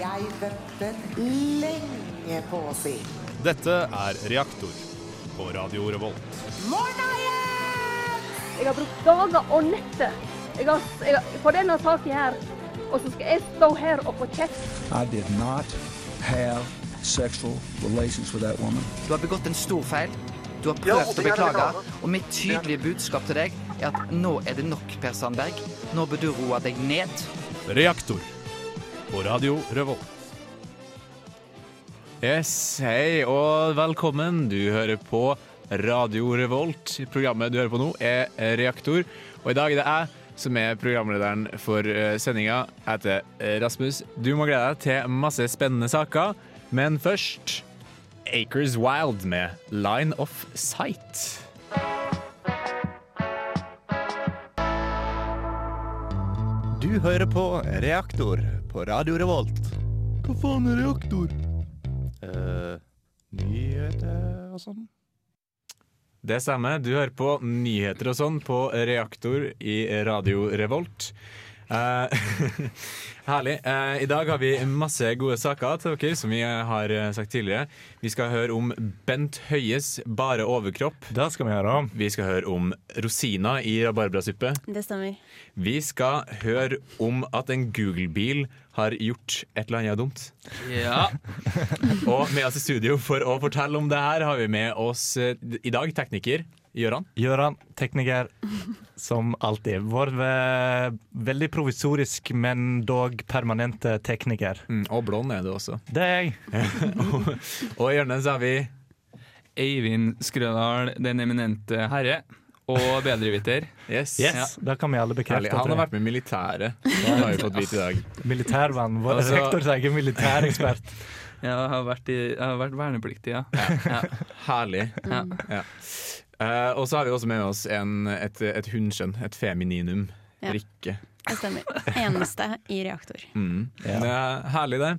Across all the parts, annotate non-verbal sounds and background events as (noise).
jeg ventet lenge på å si. Dette er Reaktor på Radio Revolt. Morna igjen! Jeg har brukt dager og netter jeg har, jeg på denne saken her. Og så skal jeg stå her og få kjeft. I did not have sexual relations with that woman. Du har begått en stor feil. Du har prøvd å beklage. Og mitt tydelige budskap til deg er at nå er det nok, Per Sandberg. Nå bør du roe deg ned. Reaktor på Radio Revolt. Yes, hei og velkommen. Du hører på Radio Revolt. Programmet du hører på nå, er Reaktor. Og i dag er det jeg som er programlederen for uh, sendinga. Jeg heter eh, Rasmus. Du må glede deg til masse spennende saker, men først Acres Wild med Line of Sight. Du hører på Reaktor på Radio Revolt. Hva faen er reaktor? Uh, nyheter og sånn. Det stemmer. Du hører på nyheter og sånn på Reaktor i Radio Revolt. Uh, (laughs) herlig. Uh, I dag har vi masse gode saker til dere, som vi har sagt tidligere. Vi skal høre om Bent Høies bare overkropp. Det skal Vi høre om Vi skal høre om rosiner i rabarbrasuppe. Det stemmer. Vi skal høre om at en Google-bil har gjort et eller annet dumt. Ja. (laughs) Og med oss i studio for å fortelle om det her, har vi med oss i dag tekniker Gøran. Gøran, tekniker, som alltid. Vår veldig provisorisk, men dog permanente tekniker. Mm, og blond er du også. Det er jeg. (laughs) og, og i hjørnet så har vi Eivind Skrødal, den eminente herre. Og bedreviter. Yes. yes. Ja. Det kan vi alle bekrefte. Han har vært med i militæret. Det har vi fått vite i dag. (laughs) Militærmann. Vår altså, rektors egen militærekspert. Ja, jeg har vært, i, jeg har vært vernepliktig, ja. ja. Herlig. Ja. Uh, og så har vi også med oss en, et, et hundskjønn, et femininum. Ja. Rikke. Det stemmer. Eneste i reaktor. Mm. Ja. Det er herlig, det.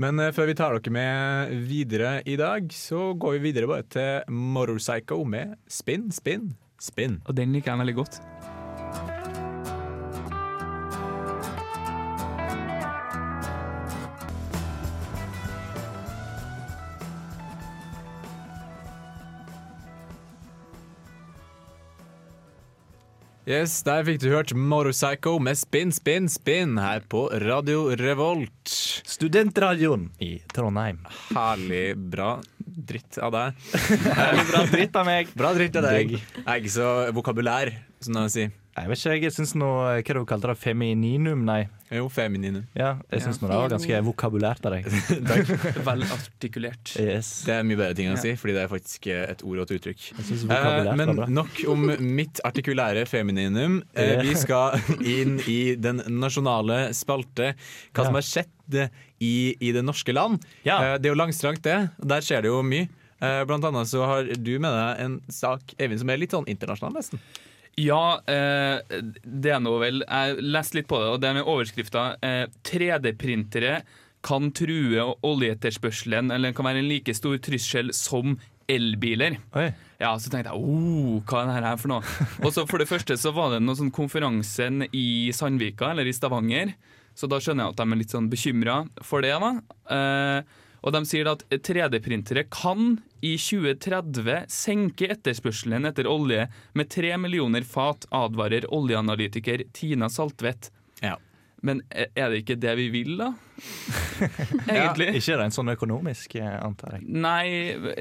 Men uh, før vi tar dere med videre i dag, så går vi videre bare til Motorpsycho med Spin, Spin, Spin. Og den liker jeg veldig godt. Yes, Der fikk du hørt Motorpsycho med Spin, Spin, Spin her på Radio Revolt. Studentradioen i Trondheim. Herlig bra dritt av deg. bra dritt av meg. Bra dritt av deg. Jeg er ikke så vokabulær, som de sier. Jeg vet ikke, jeg syns nå Hva du kalte det? Femininum? Nei. Jo, femininum. Ja, jeg syns ja. det var ganske vokabulært av deg. (laughs) Vel artikulert. Yes. Det er mye bedre ting å si, fordi det er faktisk et ord og et uttrykk. Eh, men nok om mitt artikulære femininum. Eh, vi skal inn i den nasjonale spalte. Hva som har skjedd i, i, det norske land. Ja. Eh, det er jo langstrakt, det. Der skjer det jo mye. Eh, blant annet så har du med deg en sak Eivind, som er litt sånn internasjonal, nesten. Ja, eh, det er nå vel Jeg leste litt på det, og det er med overskrifta eh, 3D-printere kan true oljeetterspørselen, eller kan være en like stor trussel som elbiler. Oi. Ja, Så tenkte jeg oh, hva er det her for noe? Og så For det første så var det noen sånn konferansen i Sandvika, eller i Stavanger. Så da skjønner jeg at de er litt sånn bekymra for det. da. Eh, og de sier at 3D-printere kan i 2030 senke etterspørselen etter olje med 3 millioner fat, advarer oljeanalytiker Tina Saltvedt. Ja. Men er det ikke det vi vil, da? (laughs) Egentlig. Ja, ikke rent sånn økonomisk, eh, antar jeg. Nei,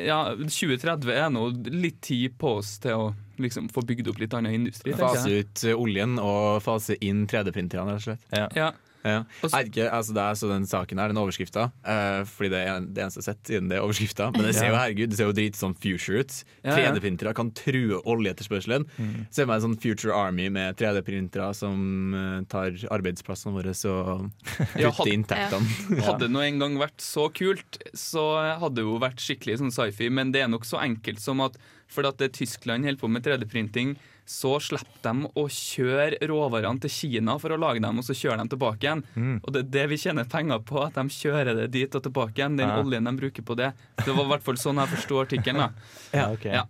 ja, 2030 er nå litt tid på oss til å liksom få bygd opp litt annen industri. Fase ut oljen og fase inn 3D-printerne, rett og slett. Ja. ja. Ja. Ikke, altså det er så den saken her, den overskrifta, uh, fordi det er det eneste jeg har sett siden det er overskrifta. Men det ser jo herregud, det ser jo drit sånn future ut. 3D-printere kan true oljeetterspørselen. Mm. Ser meg en sånn future army med 3D-printere som uh, tar arbeidsplassene våre og kutter inntektene. Ja. Hadde (laughs) det nå en gang vært så kult, så hadde det jo vært skikkelig sånn sci-fi, men det er nok så enkelt som at fordi at Tyskland holder på med 3D-printing så slipper de å kjøre råvarene til Kina for å lage dem, og så kjører de tilbake igjen. Mm. Og det er det vi tjener penger på, at de kjører det dit og tilbake igjen. Den ja. oljen de bruker på det. Det var i hvert fall sånn jeg forsto artikkelen. Ja, okay. ja.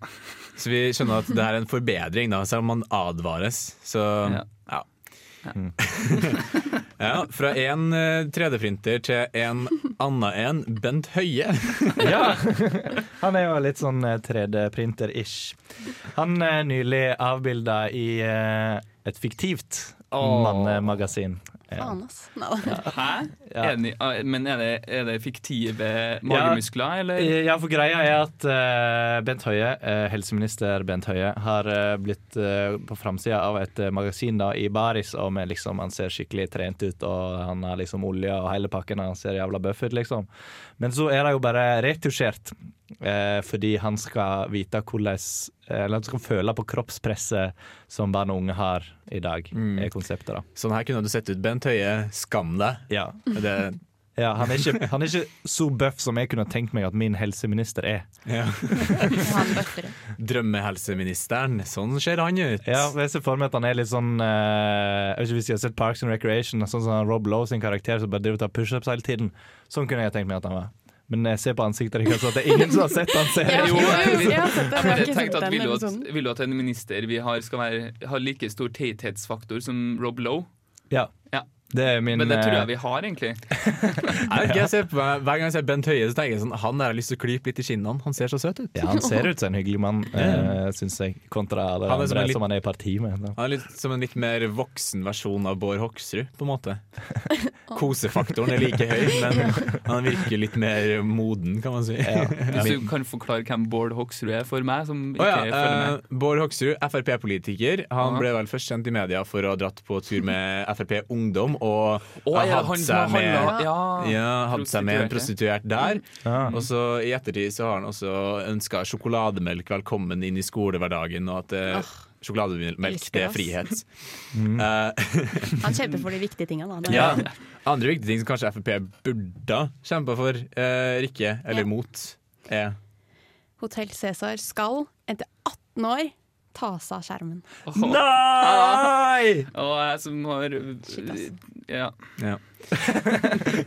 Så vi skjønner at det er en forbedring, da, selv om man advares. Så ja. (laughs) Ja, Fra en eh, 3D-printer til en annen en. Bent Høie. (laughs) Ja. Han er jo litt sånn eh, 3D-printer-ish. Han er nylig avbilda i eh, et fiktivt mannemagasin. Faen, ass. Nei, Hæ? Ja. Er ah, men er det, er det fiktive magemuskler, eller? Ja, for greia er at eh, Bent Høie, eh, helseminister Bent Høie, har eh, blitt eh, på framsida av et eh, magasin da, i baris, og med liksom, han ser skikkelig trent ut, og han har liksom olje og hele pakken, og han ser jævla bøff ut, liksom. Men så er det jo bare retusjert, eh, fordi han skal vite hvordan eh, Eller han skal føle på kroppspresset som barn og unge har i dag, er konseptet, da. Sånn her kunne du sett ut. Bent Høie, skam deg. Ja. Det, Ja, han, er ikke, han er ikke så bøff som jeg kunne tenkt meg at min helseminister er. ja. (laughs) Drømmehelseministeren, sånn ser han ut. Ja, jeg ser for meg at han er litt sånn eh, Jeg vet ikke hvis jeg har sett Parks and Recreation, sånn som Rob Lowe sin karakter som bare driver og tar pushups hele tiden. Sånn kunne jeg tenkt meg at han var. Men jeg ser på ansiktet deres at det er ingen som har sett han ser Jo, jeg jeg tenkte at vil du at, vil du at en minister vi har skal være, ha like stor teithetsfaktor som Rob Lowe? Ja. Ja. Det er min Men det tror eh, jeg vi har, egentlig. (laughs) Jeg jeg ser på meg, hver gang jeg ser Bent Høie, så tenker jeg sånn Han der har lyst til å klype litt i skinnene. Han ser så søt ut. Ja, han ser ut som en hyggelig mann, uh, syns jeg, kontra det Han andre litt- som han er i parti med. da. Han er litt som en litt mer voksen versjon av Bård Hoksrud, på en måte. (laughs) Kosefaktoren er like høy, men han virker litt mer moden, kan man si. Ja. Hvis du kan forklare hvem Bård Hoksrud er for meg, som ikke oh, ja, følger med. eh, Bård Hoksrud, Frp-politiker. Han ble vel først kjent i media for å ha dratt på tur med Frp Ungdom og oh, ja, hadde, seg har med Ja, ja, hadde seg med en prostituert der. Ja. Og så i ettertid så har han også ønska sjokolademelk velkommen inn i skolehverdagen, og at eh, sjokolademelk, det er frihet. Mm. Eh, Han kjemper for de viktige tingene. da. Ja. Andre viktige ting som kanskje Frp burde ha kjempa for, eh, Rikke, eller Ja. mot, er Hotell Cæsar skal etter 18 år ta seg av skjermen. Nei! Og jeg som har. Ja. Ja.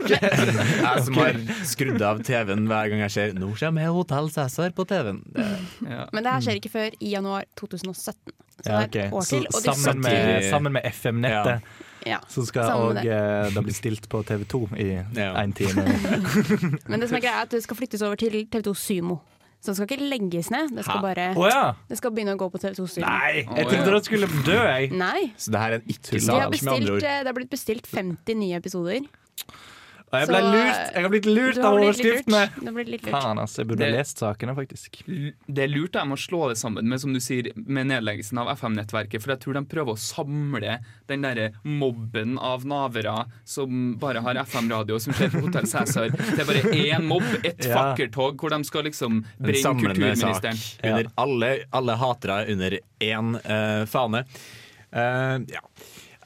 jeg som har skrudd av TV-en hver gang jeg ser 'Nå kommer Hotell Cæsar' på TV-en. Det- ja. Men det her skjer ikke før i januar 2017. Så Ja, år til. Sammen, med, sammen med FM-nettet ja. så skal òg eh, det bli stilt på TV2 i Ja. én time. (laughs) Men det som er greia er at det skal flyttes over til TV2 Sumo. Så det skal ikke legges ned, det skal bare oh, ja! Det skal begynne å gå på TV2 Studio. Nei! Jeg trodde dere skulle dø, jeg. Nei. Så det her er en ikke-sak, med andre ord. eh, det har blitt bestilt 50 nye episoder. Og jeg ble Så, lurt! Jeg har blitt lurt av overskriftene! Har blitt litt lurt. Faen, altså. Jeg burde ha Det- lest sakene, faktisk. Det er lurt jeg å slå det sammen med som du sier, med nedleggelsen av FM-nettverket. For jeg tror de prøver å samle den derre mobben av navere som bare har FM-radio, som skjer på Hotell Cæsar. Det er bare én mobb, ett Ja. fakkeltog, hvor de skal liksom En brenne samlende sak kulturministeren. under alle, alle hatere under én eh, fane. Eh, ja.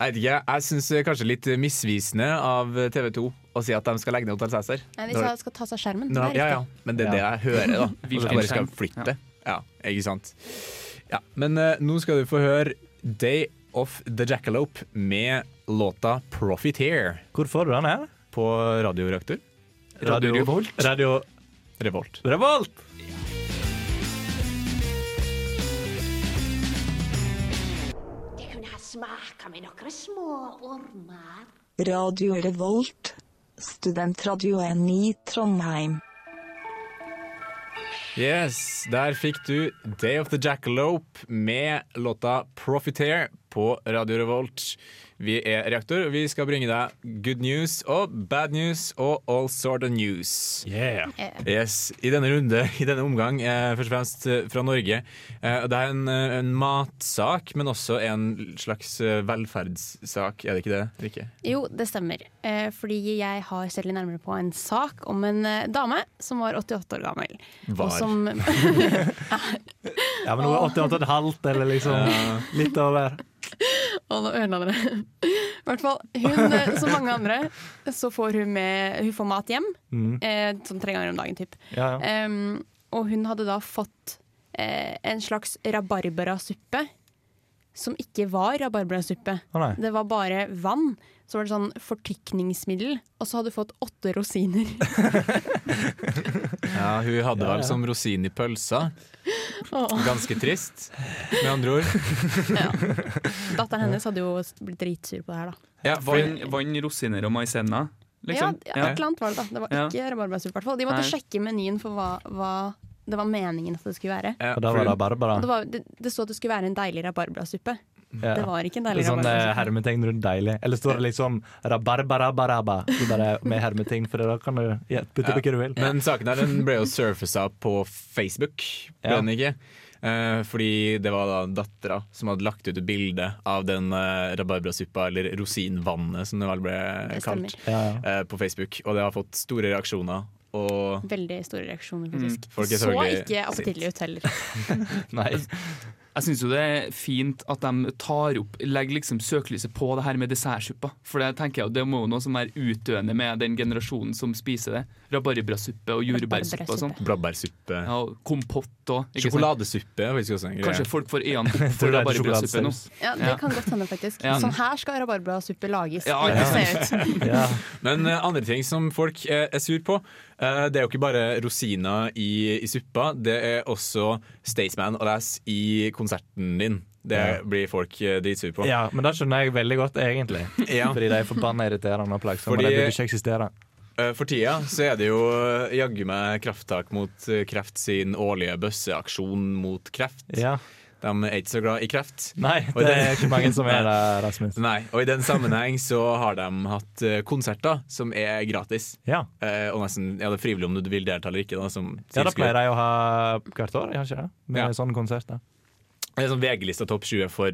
Jeg vet ikke, jeg syns kanskje litt misvisende av TV 2 å si at de skal legge ned Hotell Cæsar. Nei, de sa de skal ta seg av skjermen. Det er ja, ja, men det er det jeg hører, da. (laughs) Og de bare skal flytte. Ja, ikke sant. Ja, men uh, nå skal du få høre Day of the Jackalope med låta 'Profiteer' Hvor får du den her? på Radioreaktor. Radio Revolt. Radio Revolt. Revolt! Det kunne ha smaka med noen små ormer. Radio Revolt, studentradioen i Trondheim. Yes, der fikk du Day of the Jackalope med låta 'Profiteer' på Radio Revolt. Vi er Reaktor, og vi skal bringe deg good news og bad news og all sort of news. Yeah. Yes, I denne runde, i denne omgang, eh, først og fremst eh, fra Norge. Eh, det er en, eh, en matsak, men også en slags eh, velferdssak. Er det ikke det, Rikke? Jo, det stemmer. Eh, fordi jeg har sett litt nærmere på en sak om en eh, dame som var 88 år gammel. Var. Og som (laughs) Ja, men hun er 88,5 eller liksom litt over. (laughs) Og nå ødela dere. I hvert fall, hun, eh, som mange andre, så får hun, med, hun får mat hjem. Mm. Eh, sånn tre ganger om dagen, typ. Ja, ja. Um, og hun hadde da fått eh, en slags rabarbrasuppe som ikke var rabarbrasuppe. Oh, det var bare vann. Så var det sånn fortykningsmiddel, og så hadde du fått åtte rosiner. (laughs) Ja, hun hadde vel ja. som rosin i pølsa. Ganske trist, med andre ord. (laughs) Datteren hennes hadde jo blitt dritsur på det her, da. Ja, Vann, vann, rosiner og maisenna. Liksom. Ja, ja, et eller annet var det da. Det var Ja. ikke rabarbrasuppe, i hvert fall. De måtte Nei. sjekke menyen for hva, hva det var meningen at det skulle være. Og da var det rabarbra. Det, var, det, det så at det skulle være en deilig rabarbrasuppe. Ja. Det var ikke en deilig sånn eh, rabarbrasuppe. hermetegn rundt deilig. Eller står det liksom rabarbarabaraba bare med hermetegn, for da kan du ja, putte på hva du vil. Men saken her den ble jo surfacet på Facebook, ble den ikke? Eh, fordi det var da dattera som hadde lagt ut et bilde av den eh, rabarbrasuppa, eller rosinvannet som det vel ble Det kalt, Ja, ja. eh, på Facebook. Og det har fått store reaksjoner. Og Veldig store reaksjoner, faktisk. Folk er så ikke appetittlig ut heller. (laughs) Nei. (laughs) (laughs) Jeg syns jo det er fint at de tar opp legger liksom søkelyset på det her med dessertsuppa. For det tenker jeg det må jo noe som er utdøende med den generasjonen som spiser det. Rabarbrasuppe og jordbærsuppe og sånn. Blåbærsuppe. Ja, og kompott og? Sjokoladesuppe en. Kanskje folk får øynene (laughs) opp for rabarbrasuppe nå. Ja, Det kan godt hende, faktisk. Ja. Sånn her skal rabarbrasuppe lages. Ja, ja. ser ut. Men uh, andre ting som folk er sur på, det er jo ikke bare rosiner i, i suppa, det er også Staysman og Les i konserten din. Det blir folk dritsure på. Ja, men det skjønner jeg veldig godt, egentlig. (laughs) Ja. Fordi de er forbanna irriterende og plagsomme. Fordi- De burde ikke eksistere. Eh, For tida så er det jo eh, jaggu meg krafttak mot eh, Kreft sin årlige bøsseaksjon mot kreft. Ja. De er ikke så glad i kreft. Nei, det er ikke mange som er det, Rasmus. Nei, og i den sammenheng så har de hatt eh, konserter som er gratis. Ja. Eh, og nesten ja, det er frivillig om du vil delta eller ikke. Da, som Ja, det pleier de å ha hvert år, ikke det? Med Ja. sånne konserter. Det er sånn VG-lista topp 20 for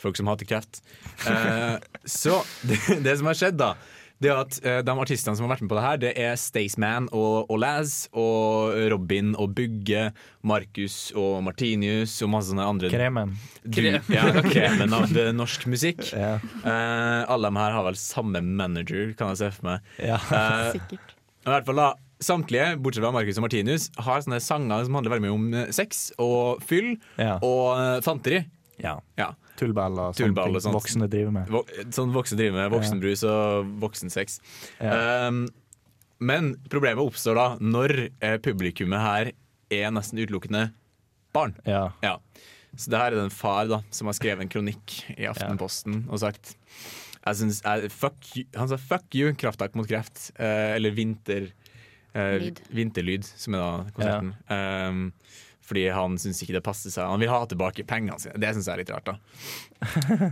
folk som hater kreft. Eh, så (laughs) det, det som har skjedd, da det at uh, De artistene som har vært med på det her, Det er Staysman og, og Laz og Robin og Bugge, Markus og Martinius og masse sånne andre Kremen. Du, ja, kremen av eh, norsk musikk. (laughs) Eh, alle de her har vel samme manager, kan jeg se for meg. Ja. Uh, (laughs) Sikkert. i hvert fall da Samtlige, bortsett fra Marcus og Martinus, har sånne sanger som handler veldig mye om sex og fyll og eh, fanteri. Ja. Ja. Tullball og sånne Tullball ting og sånt. voksne driver med. Vo sånn voksne driver med. Voksenbrus og voksensex. Um, men problemet oppstår da når eh, publikummet her er nesten utelukkende barn. Ja. Så det her er det en far da som har skrevet en kronikk i Aftenposten og sagt jeg synes, jeg, fuck you, Han sa 'fuck you, krafttak mot kreft', eh, eller vinter, eh, vinterlyd, som er da konserten. Um, fordi han syns ikke det passer seg. Han vil ha tilbake pengene sine. Det syns jeg er litt rart. da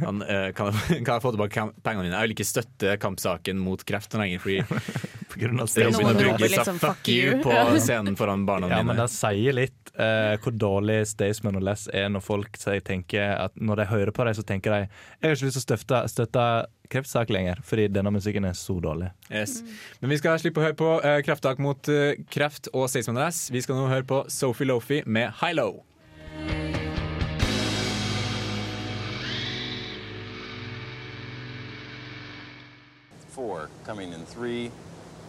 han, uh, kan, jeg, kan jeg få tilbake pengene mine? Jeg vil ikke støtte kampsaken mot kreft lenger. Fordi (laughs) På grunn av Robin og Brugge sa liksom, 'fuck «Fuck you' you». på (laughs) scenen foran barna Ja, men det sier litt uh, hvor dårlig Staysman og Less er når folk tenker at når de hører på dem, så tenker de Jeg har ikke lyst til å støtte, støtte kreftsak lenger, fordi denne musikken er så dårlig. Yes. Men vi skal slippe å høre på uh, krafttak mot uh, kreft og Staysman Vi skal nå høre på Sophie Lofi med High Low. Four, coming in three,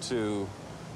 two,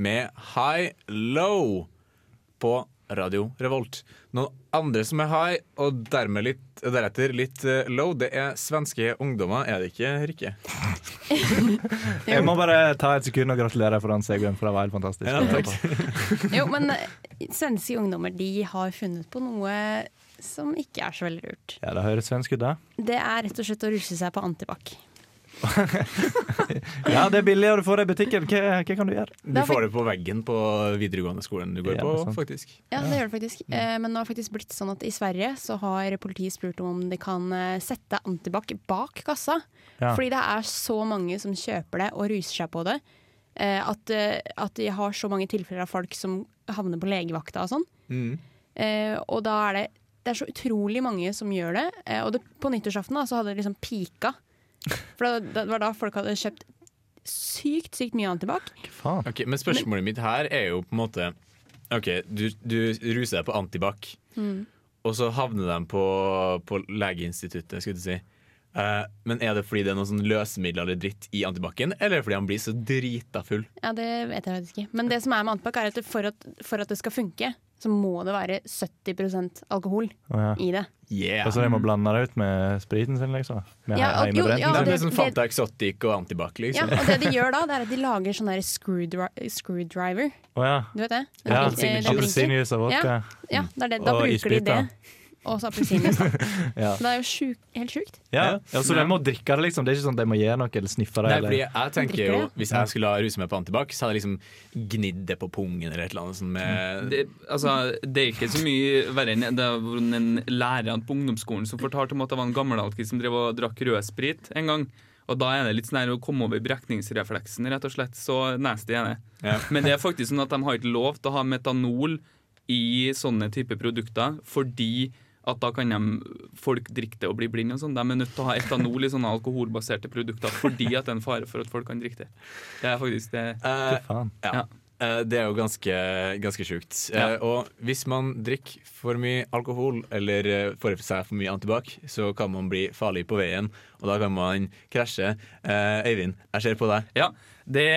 med High Low på Radio Revolt. Noen andre som er high, og dermed litt, deretter litt eh, low, det er svenske ungdommer, er det ikke, Rikke? (laughs) Jeg må bare ta et sekund og gratulere for den segeren, for det var helt fantastisk. Ja, takk. (laughs) Jo, men eh, svenske ungdommer de har funnet på noe som ikke er så veldig lurt. Ja, det høres svensk ut, da. Det er rett og slett å ruse seg på antibac. (laughs) Ja, det er billigere du får det i butikken. Hva, hva kan du gjøre? Du får det på veggen på videregående skolen du går Ja, på, faktisk. Ja, det gjør det faktisk. Eh, Men nå har det faktisk blitt sånn at i Sverige så har politiet spurt om de kan eh, sette antibac bak kassa. Ja. Fordi det er så mange som kjøper det og ruser seg på det. eh, At, at de har så mange tilfeller av folk som havner på legevakta og sånn. Mm. Eh, og da er det det er så utrolig mange som gjør det. Og det, på nyttårsaften da, så hadde det liksom pika. For det var da folk hadde kjøpt sykt, sykt mye antibac. Okay, men spørsmålet mitt her er jo på en måte OK, du, du ruser deg på antibac, Mm. og så havner de på, på legeinstituttet, skulle du si. Uh, men er det fordi det er noen sånn løsemiddel eller dritt i antibac-en, eller er fordi han blir så drita full? Ja, det vet jeg faktisk ikke. Men det som er med antibac, er at for at, for at det skal funke, så må det være 70% alkohol oh, ja. i det. Yeah. Og så de må blande det ut med spriten sin, liksom? Med Ja, og- jo, ja, det, det er sånn Fanta Exotic og antibac, Ja, liksom. og det de gjør da, det er at de lager sånn der screwdri screwdriver. Oh, ja. Du vet det? Ja, appelsinjuice og vodka. Ja, ja det er det. da Og bruker de det. Og så appelsinjuice. (laughs) Ja. Det er jo sjuk, helt sjukt. Ja. ja, Så de må drikke det, liksom? Det er ikke sånn at de må gjøre noe eller sniffe det? Nei, fordi jeg tenker jo? Hvis jeg skulle ha ruse meg på antibac, så hadde jeg liksom gnidd det på pungen eller et eller annet sånn med Det, altså, det er ikke så mye verre enn det var en lærer på ungdomsskolen som fortalte om at det var en gammel alkis som drev og drakk rødsprit en gang. Og da er det litt sånn å komme over brekningsrefleksen, rett og slett. Så nasty er det. Ja. Men det er faktisk sånn at de har ikke lov til å ha metanol i sånne type produkter, fordi at da kan de, folk drikke det og bli blinde og sånn. De er nødt til å ha etanol i sånne alkoholbaserte produkter fordi at det er en fare for at folk kan drikke det. Det er faktisk det. Uh, ja. Ja. Uh, Det er jo ganske, ganske sjukt. Ja. Eh, Og hvis man drikker for mye alkohol eller får i seg for mye antibac, så kan man bli farlig på veien, og da kan man krasje. Eh, Øyvind, jeg ser på deg. Ja, det,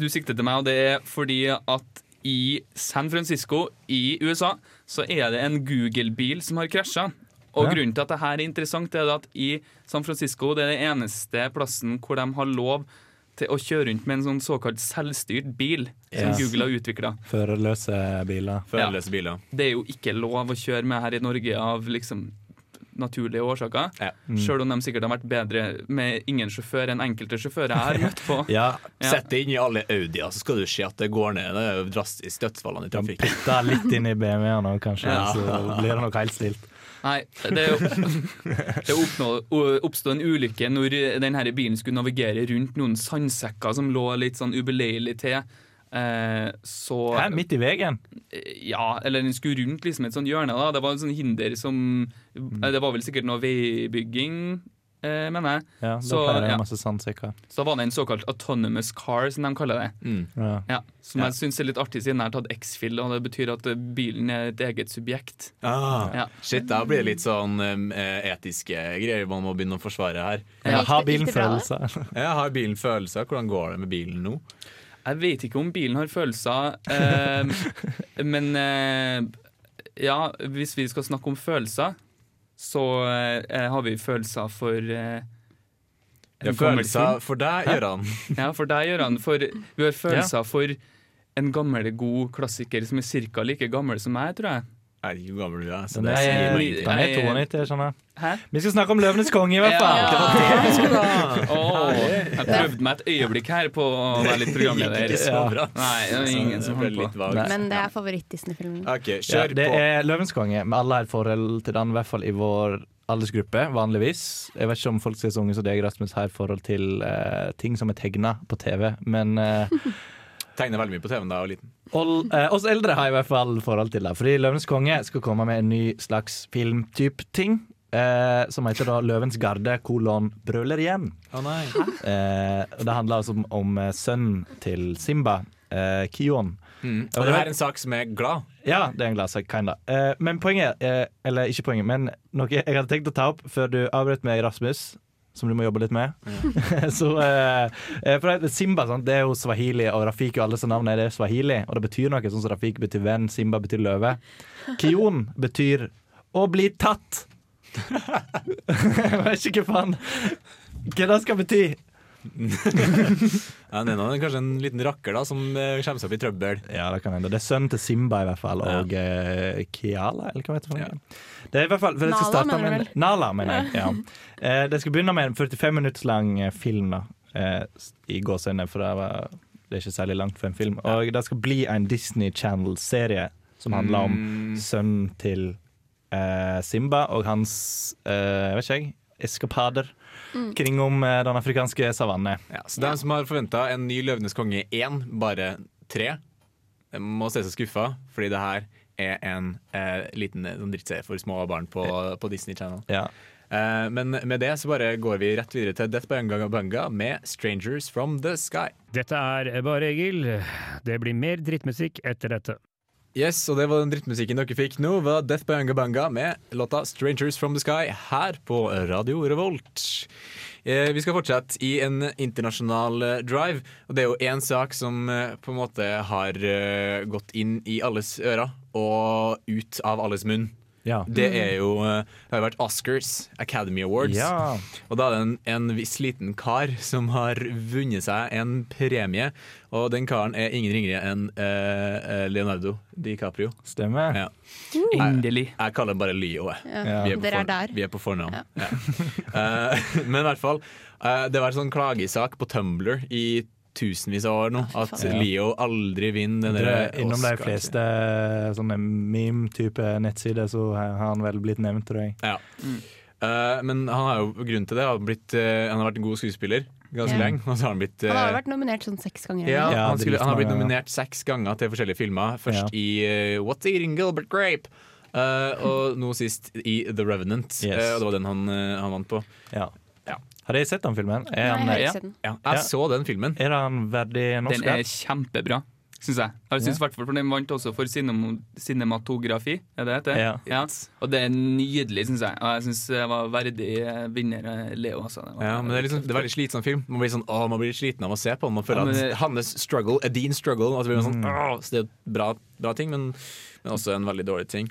du sikter til meg, og det er fordi at i San Francisco i USA så er det en Google-bil som har krasja. Og Ja. grunnen til at dette er interessant, er at i San Francisco det er den eneste plassen hvor de har lov til å kjøre rundt med en sånn såkalt selvstyrt bil som Yes. Google har utvikla. Førerløse biler. Førerløse biler. Det er jo ikke lov å kjøre med her i Norge av liksom naturlige årsaker. Ja. Mm. Selv om de sikkert har vært bedre med ingen sjåfør enn enkelte sjåfører jeg har møtt på. Ja, Ja. Sett det inn i alle Audier, så skal du se at det går ned. Det er jo drastisk dødsfallene i trafikken. Da litt inn i BMW-ene òg, kanskje. Ja. Så blir det nok helt stilt. Nei, det, (laughs) det oppsto en ulykke når denne bilen skulle navigere rundt noen sandsekker som lå litt sånn ubeleilig til. Eh, så Hæ, midt i veien? Ja, eller den skulle rundt liksom et sånt hjørne. da Det var en sånn hinder som Mm. Det var vel sikkert noe veibygging, eh, mener jeg. Ja, da Så, det ja. masse sandsekker. Så da var det en såkalt autonomous car, som de kaller det. Mm. Ja. Ja, som Ja. jeg syns er litt artig, siden jeg har tatt X-Fill, og det betyr at bilen er et eget subjekt. Ah, Ja. Shit, da blir det litt sånn eh, etiske greier man må begynne å forsvare her. Ja, har bilen følelser? Ja, har bilen følelser? Hvordan går det med bilen nå? Jeg vet ikke om bilen har følelser, eh, (laughs) men eh, ja, hvis vi skal snakke om følelser, så eh, har vi følelser for eh, en Ja, følelser for deg? Gøran. (laughs) Ja, for deg, Gøran. For vi har følelser for en gammel, god klassiker som er ca. like gammel som meg, tror jeg. Jeg vet ikke hvor gammel du er. Så det er, sier meg jeg- ingenting. den er 92, jeg skjønner. Hæ? Vi skal snakke om Løvenes konge, i hvert fall. Ja. Det var det vi skulle ha! Åh, jeg prøvde meg et øyeblikk her på å være litt programleder. Gikk ikke så bra. Nei, det var ingen som holdt på. Men det er favoritt-Disney-filmen. OK, Ja, det på. er Løvenes konge. Vi alle har et forhold til den, i hvert fall i vår aldersgruppe, vanligvis. Jeg vet ikke om folk som er så unge som deg, Rasmus, har et forhold til uh, ting som er tegna på TV, men eh, (laughs) Tegner veldig mye på TV-en da jeg var liten. All, eh, oss eldre har i hvert fall forhold til det. Fordi Løvenes konge skal komme med en ny slags filmtype ting. Eh, som heter da Løvens garde kolon brøler igjen. Å nei. Eh, og det handler altså om, om eh, sønnen til Simba, eh, Kion. Mm. Og det er en sak som er glad. Ja, det er en glad sak, kinda. Eh, men poenget, eh, eller ikke poenget, men noe jeg hadde tenkt å ta opp før du avbrøt meg, Rasmus, som du må jobbe litt med. (laughs) så eh, eh, for Simba sant? det er jo swahili, og Rafiki og alle disse navnene er det swahili. Og det betyr noe, sånn som Rafiki betyr venn, Simba betyr løve. Kion betyr å bli tatt. (laughs) jeg vet ikke hva faen Hva det skal bety. Ja, den ene er kanskje en liten rakker da som eh, kommer seg opp i trøbbel. Ja, det kan hende. Det er sønnen til Simba i hvert fall, og uh, Kiala, eller hva heter det? Ja. Det er i hvert fall for Nala, mener du en. Nala, mener jeg. Ja. Uh, (laughs) det skal begynne med en 45 minutter lang eh, film, da. uh, I gåseøyne, for det, var, det er ikke særlig langt for en film. Og det skal bli en Disney Channel-serie som handler om Mm. sønnen til eh, Simba og hans eh, jeg vet ikke jeg, eskapader kring om eh, den afrikanske savannen. Ja, så de som har forventa en ny Løvenes konge 1, bare 3, må se seg skuffa, fordi det her er en eh, liten eh, sånn drittserie for små barn på, på Disney Channel. Ja. Eh, men med det så bare går vi rett videre til Death by Banga med 'Strangers From The Sky'. Dette er Bare Egil. Det blir mer drittmusikk etter dette. Yes, og det var den drittmusikken dere fikk nå, var Death Banga Banga med låta 'Strangers From The Sky' her på Radio Revolt. Eh, vi skal fortsette i en internasjonal eh, drive, og det er jo én sak som eh, på en måte har eh, gått inn i alles ører og ut av alles munn. Ja. Det er jo eh, Det har jo vært Oscars, Academy Awards. Ja. Og da er det en, en viss liten kar som har vunnet seg en premie. Og den karen er ingen ringere enn eh, eh, Leonardo DiCaprio. Stemmer. Ja. Endelig. Jeg, jeg kaller ham bare Leo. jeg. Ja. Vi, er på Dere er der. vi er på fornavn. Ja. (laughs) Eh, men i hvert fall, eh, det var en sånn klagesak på Tumblr i tusenvis av år nå. At. Leo aldri vinner den Det der er Innom de fleste sånne meme-type nettsider så har han vel blitt nevnt, tror jeg. Ja. Eh, men han har jo grunn til det. Han har, blitt, eh, han har vært en god skuespiller ganske yeah. lenge. Og så har han blitt Han har eh, vært nominert sånn seks ganger. ja, ja han, skulle, han har blitt nominert seks ganger til forskjellige filmer. Først Ja. i eh, What's Eating Gilbert Grape? eh, og nå sist i The Revenant. Yes. Eh, og det var den han, eh, han vant på. Ja. Ja. Har dere sett den filmen? Er Nei, jeg har ja. ikke sett den. Ja, jeg Ja. så den filmen. er den verdig norsk? Den er kjempebra, syns jeg. jeg synes Ja. for Den vant også for cinem cinematografi, er det det heter? Ja. Og det er nydelig, syns jeg. Og jeg syns jeg var verdig vinner Leo. Altså. Det var, Ja, men det er, liksom, det er veldig slitsom film. Man blir, sånn, å, man blir sliten av å se på den. Man føler Ja, men at hans struggle er din struggle. Og så blir man sånn, Mm. så det er bra, bra ting, men, men også en veldig dårlig ting.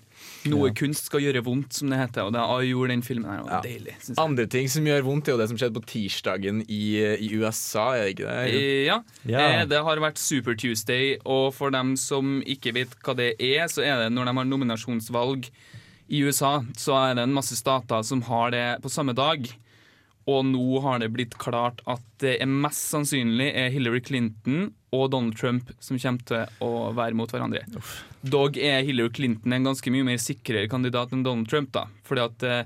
Noe Ja. kunst skal gjøre vondt, som det heter. Og det har gjorde den filmen her. Det var Ja. deilig. Synes jeg. Andre ting som gjør vondt, er jo det som skjedde på tirsdagen i, i USA, er det ikke det? Eh, Ja. Ja. Eh, Det har vært Super Tuesday, og for dem som ikke vet hva det er, så er det når de har nominasjonsvalg i USA, så er det en masse stater som har det på samme dag. Og nå har det blitt klart at det er mest sannsynlig er Hillary Clinton og Donald Trump som kommer til å være mot hverandre. Dog er Hillary Clinton en ganske mye mer sikrere kandidat enn Donald Trump. da Fordi at eh,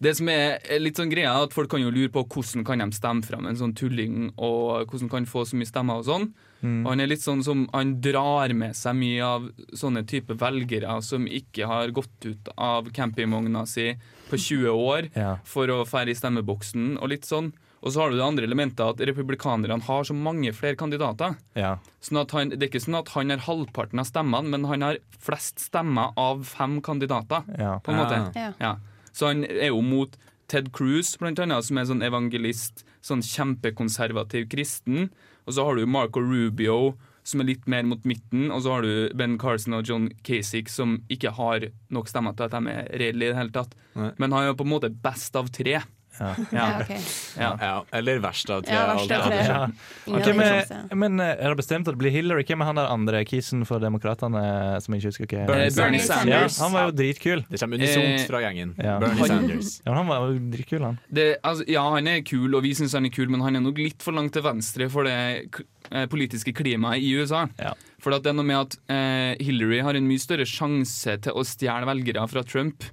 det som er litt sånn greia er at Folk kan jo lure på hvordan kan de stemme fram en sånn tulling, og hvordan kan få så mye stemmer og sånn. Mm. Og han er litt sånn som Han drar med seg mye av sånne type velgere som ikke har gått ut av campingvogna si på 20 år Ja. for å fære i stemmeboksen og litt sånn. Og så har du det andre elementet at republikanerne har så mange flere kandidater. Ja. Sånn at han, det er ikke sånn at han har halvparten av stemmene, men han har flest stemmer av fem kandidater. Ja. På en måte. Ja. Ja. Så han er jo mot Ted Cruz, blant annet, som er sånn evangelist, sånn kjempekonservativ kristen. Og så har du Marco Rubio, som er litt mer mot midten. Og så har du Ben Carson og John Kasich, som ikke har nok stemmer til at de er redelige i det hele tatt. Nei. Men han er jo på en måte best av tre. Ja. Ja, Okay. Ja. Ja, eller verst av tre. Ja, verst av tre. Ja. Ingen men, men eh, er det bestemt at det blir Hillary? Hvem er han der andre kisen for Demokratene som jeg ikke husker ikke Bernie Eh, Bernie Sanders. Ja, han var jo dritkul. Det kommer unisont Eh, fra gjengen. Ja. Bernie Sanders. Ja, han var jo dritkul, han. Det, altså, ja, han er kul, og vi syns han er kul, men han er nok litt for langt til venstre for det k- politiske klimaet i USA. Ja. For at det er noe med at eh, Hillary har en mye større sjanse til å stjele velgere fra Trump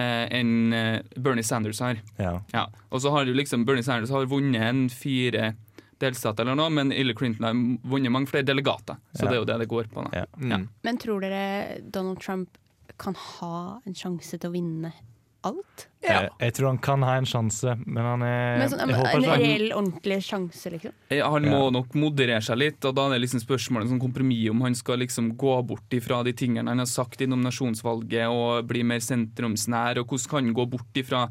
enn eh, Bernie Sanders har. Ja. Ja. Og så har jo liksom Bernie Sanders har vunnet en fire delstater eller noe, men Hillary Clinton har vunnet mange flere delegater. Så Ja. det er jo det det går på. Da. Ja. Mm. Men tror dere Donald Trump kan ha en sjanse til å vinne alt? Jeg, jeg tror han kan ha en sjanse, men han er Men sånn, jeg håper en så. reell, ordentlig sjanse, liksom? Eh, Han må Ja. nok moderere seg litt, og da er det liksom spørsmålet sånn kompromiss om han skal liksom gå bort ifra de tingene han har sagt i nominasjonsvalget og bli mer sentrumsnær, og hvordan kan han gå bort ifra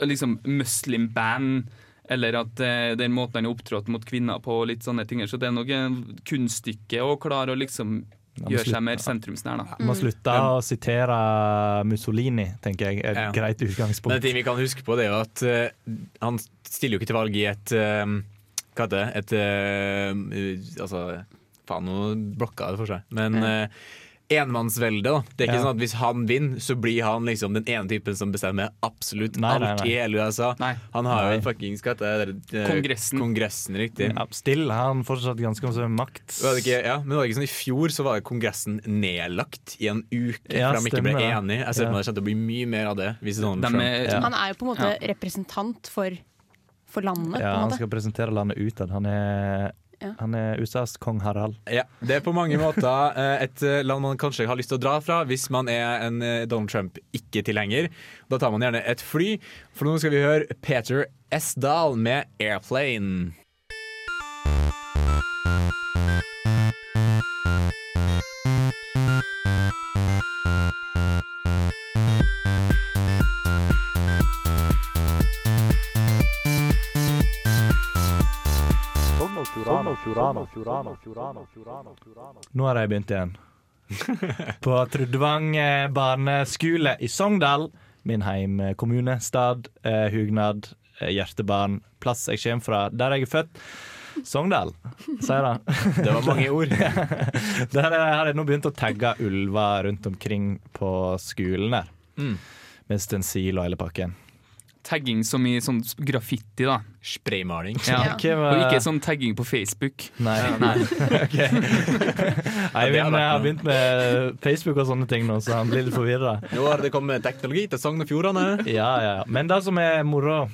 liksom muslim ban, eller at eh, den måten han har opptrådt mot kvinner på, og litt sånne ting. Så det er nok en kunststykke å klare å liksom slutte- seg mer sentrumsnær, da. Må slutte å sitere Mussolini, tenker jeg. er Ja. Et greit utgangspunkt. Det ting vi kan huske på, det er jo at uh, han stiller jo ikke til valg i et uh, Hva heter det? Et uh, Altså, faen, nå blokka det for seg. Men uh, enmannsvelde, da. Det er ikke Ja. sånn at hvis han vinner, så blir han liksom den ene typen som bestemmer absolutt Nei, nei, alt nei. i hele USA. Nei. Han har jo en fuckings det? Eh, Kongressen. Kongressen, riktig. Ja, still har han fortsatt ganske mye makt. Var det ikke, ja, men var ikke sånn I fjor så var det Kongressen nedlagt i en uke Ja, for de ikke ble enige. Jeg ser for meg det kommer til å bli mye mer av det. Er, Ja. Han er jo på en måte representant for, for landet, Ja, på en han skal presentere landet utad. Han er Han er USAs kong Harald. Ja, Det er på mange måter eh, et eh, land man kanskje har lyst til å dra fra hvis man er en eh, Donald Trump-ikke-tilhenger. Da tar man gjerne et fly, for nå skal vi høre Peter S. Dahl med 'Airplane'. Nå har de begynt igjen. (laughs) På Trudvang eh, barneskole i Sogndal, min heimkommune, stad, eh, hugnad, eh, hjertebarn, plass jeg kommer fra, der jeg er født. Sogndal, sier han. Det var mange ord. (laughs) der har jeg nå begynt å tagge ulver rundt omkring på skolen der. Mm. Med stensil og hele pakken. Tagging som i sånn graffiti, da. Spraymaling. Ja. Ja. Hvem var- Og ikke sånn tagging på Facebook. Nei. (laughs) (laughs) Jeg har begynt med Facebook og sånne ting nå, så han blir litt forvirra. Nå har det kommet teknologi til Sogn og Fjordane. Ja, ja, ja. Men det som er moro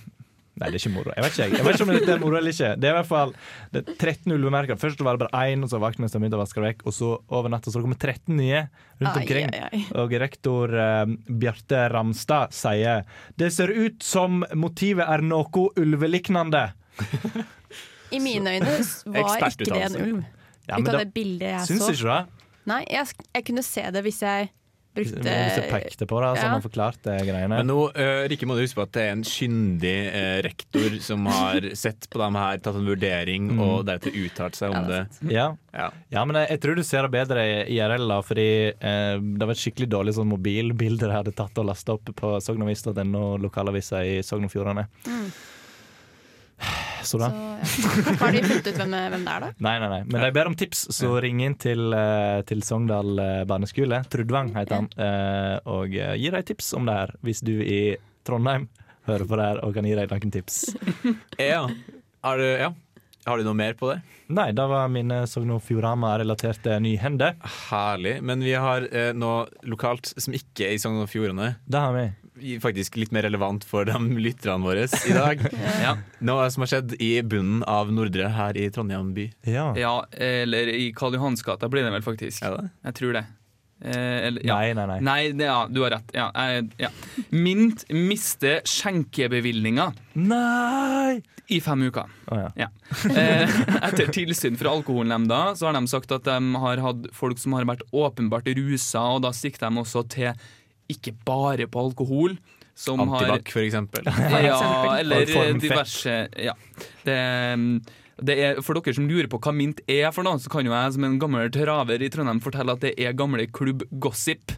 Nei, det er ikke moro. Jeg vet ikke, jeg. jeg vet ikke om det er moro eller ikke. Det er i hvert fall det er 13 ulvemerker. Først var det bare én, og så vaktmesteren begynte å vaske det vekk. Og så over natta så kommer det kommet 13 nye rundt omkring. ai, ai. Og rektor eh, Bjarte Ramstad sier det ser ut som motivet er noe ulveliknende. (laughs) I mine øyne var ikke det en ulv. Ja, Ut av da- det bildet jeg Syns så. ikke du det? Nei, jeg, jeg kunne se det hvis jeg brukte Hvis jeg pekte på det, så Ja. har man forklart det greiene. Men nå uh, Rikke, må du huske på at det er en kyndig uh, rektor som har (laughs) sett på dem her, tatt en vurdering Mm. og deretter uttalt seg om det. Ja. Ja. ja, men jeg, jeg tror du ser det bedre i IRL, da, fordi uh, det var et skikkelig dårlig sånn mobilbilde de hadde tatt og lasta opp på sognavis.no, lokalavisa i Sogn og Fjordane. Mm. (sighs) Så da. Så, ja. Har de funnet ut hvem, hvem det er, da? Nei, nei, nei. Men de ber om tips, så ring inn til, eh, til Sogndal eh, barneskole. Trudvang heter han. Eh, og gi dem tips om det her, hvis du i Trondheim hører på det her og kan gi dem noen tips. (laughs) Ja. Har, du, ja. har du noe mer på det? Nei, det var mine Sogn og Fjordane-relaterte nyhender. Herlig. Men vi har eh, noe lokalt som ikke er i Sogn og Fjordane. Det har vi. Faktisk litt mer relevant for de lytterne våre i dag. (laughs) Ja. Noe som har skjedd i bunnen av Nordre her i Trondheim by. Ja. Ja, eller i Karl Johans gata blir det vel faktisk. Jeg tror det. Eh, eller, ja. Nei, nei, nei. Nei, det, ja, du har rett. Ja, jeg, ja. Mint mister skjenkebevilgninga Nei! i fem uker. Oh, ja. Ja. Eh, etter tilsyn fra Alkoholnemnda så har de sagt at de har hatt folk som har vært åpenbart rusa, og da sikter de også til ikke bare på alkohol. Som Antibac, for eksempel. (laughs) Ja, eller diverse Ja. Det, det er, for dere som lurer på hva Mint er for noe, så kan jo jeg som en gammel traver i Trondheim fortelle at det er gamle klubb Gossip.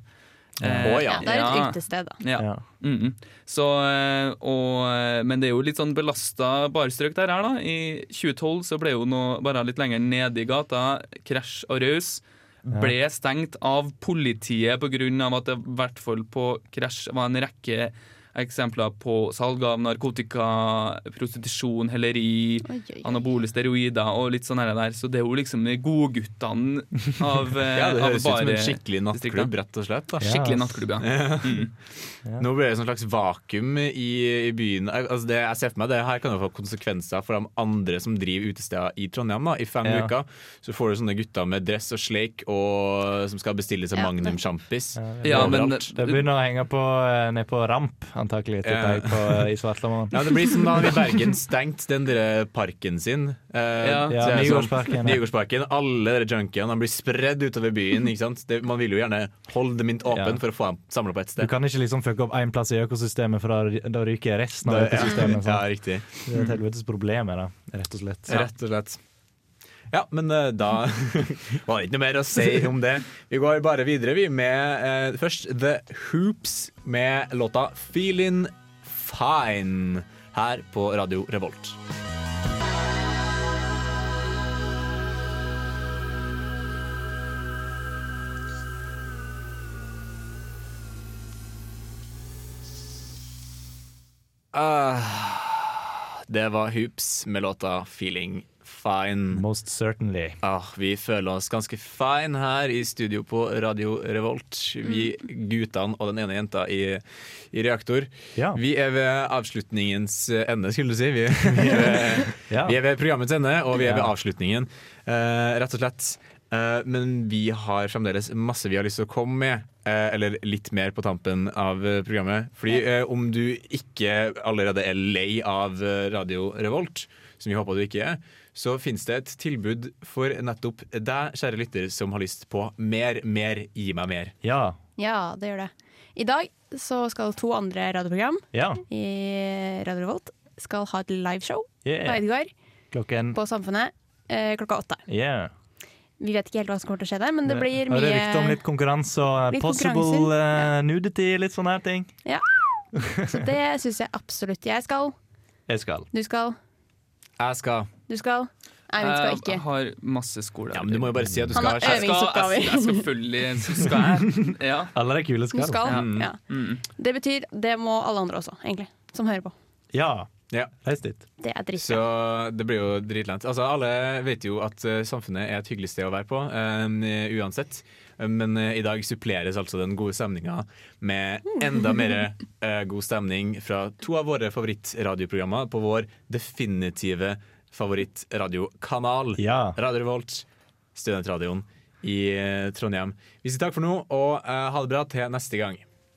Eh, oh, ja. Ja, det er et utested, da. ja. Ja. Mhm. Så, eh, og, men det er jo litt sånn belasta barstrøk der her, da. I 2012 så ble jo noe bare litt lenger nede i gata, Krasj og Raus, ble stengt av politiet pga. at det i hvert fall på Krasj var en rekke eksempler på salg av narkotika, prostitusjon, helleri, Oi, oi, oi. anabole steroider og litt sånn her der. Så det er jo liksom de godguttene av, (laughs) eh, Ja, det høres ut som en skikkelig nattklubb, rett og slett. Da. Skikkelig nattklubb, ja. Mm. Nå blir det et slags vakuum i, i byen. Altså det, jeg ser for meg det her kan jo få konsekvenser for de andre som driver utesteder i Trondheim. Da. I fem Ja. uker så får du sånne gutter med dress og sleik og, som skal bestille seg Ja. Magnum sjampis. Ja, men. Det begynner å henge på, eh, ned på ramp, antakelig, til deg på, i Svartlamoen. Ja, det blir som da i Bergen stengt den der parken sin. Eh, Ja. Ja, er det sånn- Nygårdsparken. Nygårdsparken. Alle de junkiene de blir spredd utover byen. Ikke sant? Det, man vil jo gjerne holde Mint åpen Ja. for å få dem samla på ett Du kan ikke liksom fucke opp én plass i økosystemet, for da, da ryker resten av økosystemet. (laughs) Ja, riktig. Det er et helvetes problem rett og slett. Rett og slett. Ja, men uh, da (laughs) var det ikke noe mer å si om det. Vi går bare videre, vi, med uh, først The Hoops med låta 'Feeling Fine' her på Radio Revolt. Ah, Det var Hoops med låta 'Feeling Fine'. Most certainly. Ah, vi føler oss ganske fine her i studio på Radio Revolt. Vi guttene og den ene jenta i, i reaktor. Ja. Vi er ved avslutningens ende, skulle du si. Vi, (laughs) vi, er, ved, Ja. vi er ved programmets ende, og vi er ved avslutningen. Uh, rett og slett. Eh, men vi har fremdeles masse vi har lyst til å komme med. Uh, eller litt mer på tampen av eh, programmet. Fordi om du ikke allerede er lei av Radio Revolt, som vi håper du ikke er, så finnes det et tilbud for nettopp deg, kjære lytter, som har lyst på mer, mer, gi meg mer. Ja. Ja, det gjør det. I dag så skal to andre radioprogram Ja. i Radio Revolt skal ha et liveshow Yeah. på Edgar Klokken på Samfunnet klokka åtte. Yeah. Vi vet ikke helt hva som kommer til å skje der, men det blir Har mye det rykte om litt konkurranse og Litt possible eh, nudity, litt sånne her ting? Ja. Så (laughs) det syns jeg absolutt jeg skal. Jeg skal. Du skal. Jeg skal. Du skal. Eivind skal ikke. Jeg har masse skole. Ja, men Du må jo bare si at du Han skal. har Kjære. øvingsoppgaver. Jeg skal, selvfølgelig skal jeg. (laughs) Ja. Alle de kule Du skal. skal. Mm. Ja. Det betyr det må alle andre også, egentlig, som hører på. Ja. Ja. Reis dit. Det er Så det blir jo dritlent. Altså, alle vet jo at eh, samfunnet er et hyggelig sted å være på, eh, uansett. Men uh, i dag suppleres altså den gode stemninga med enda mer uh, god stemning fra to av våre favorittradioprogrammer på vår definitive favorittradiokanal. Ja. Radio Revolt, studentradioen i uh, Trondheim. Vi sier takk for nå, og ha det bra til neste gang.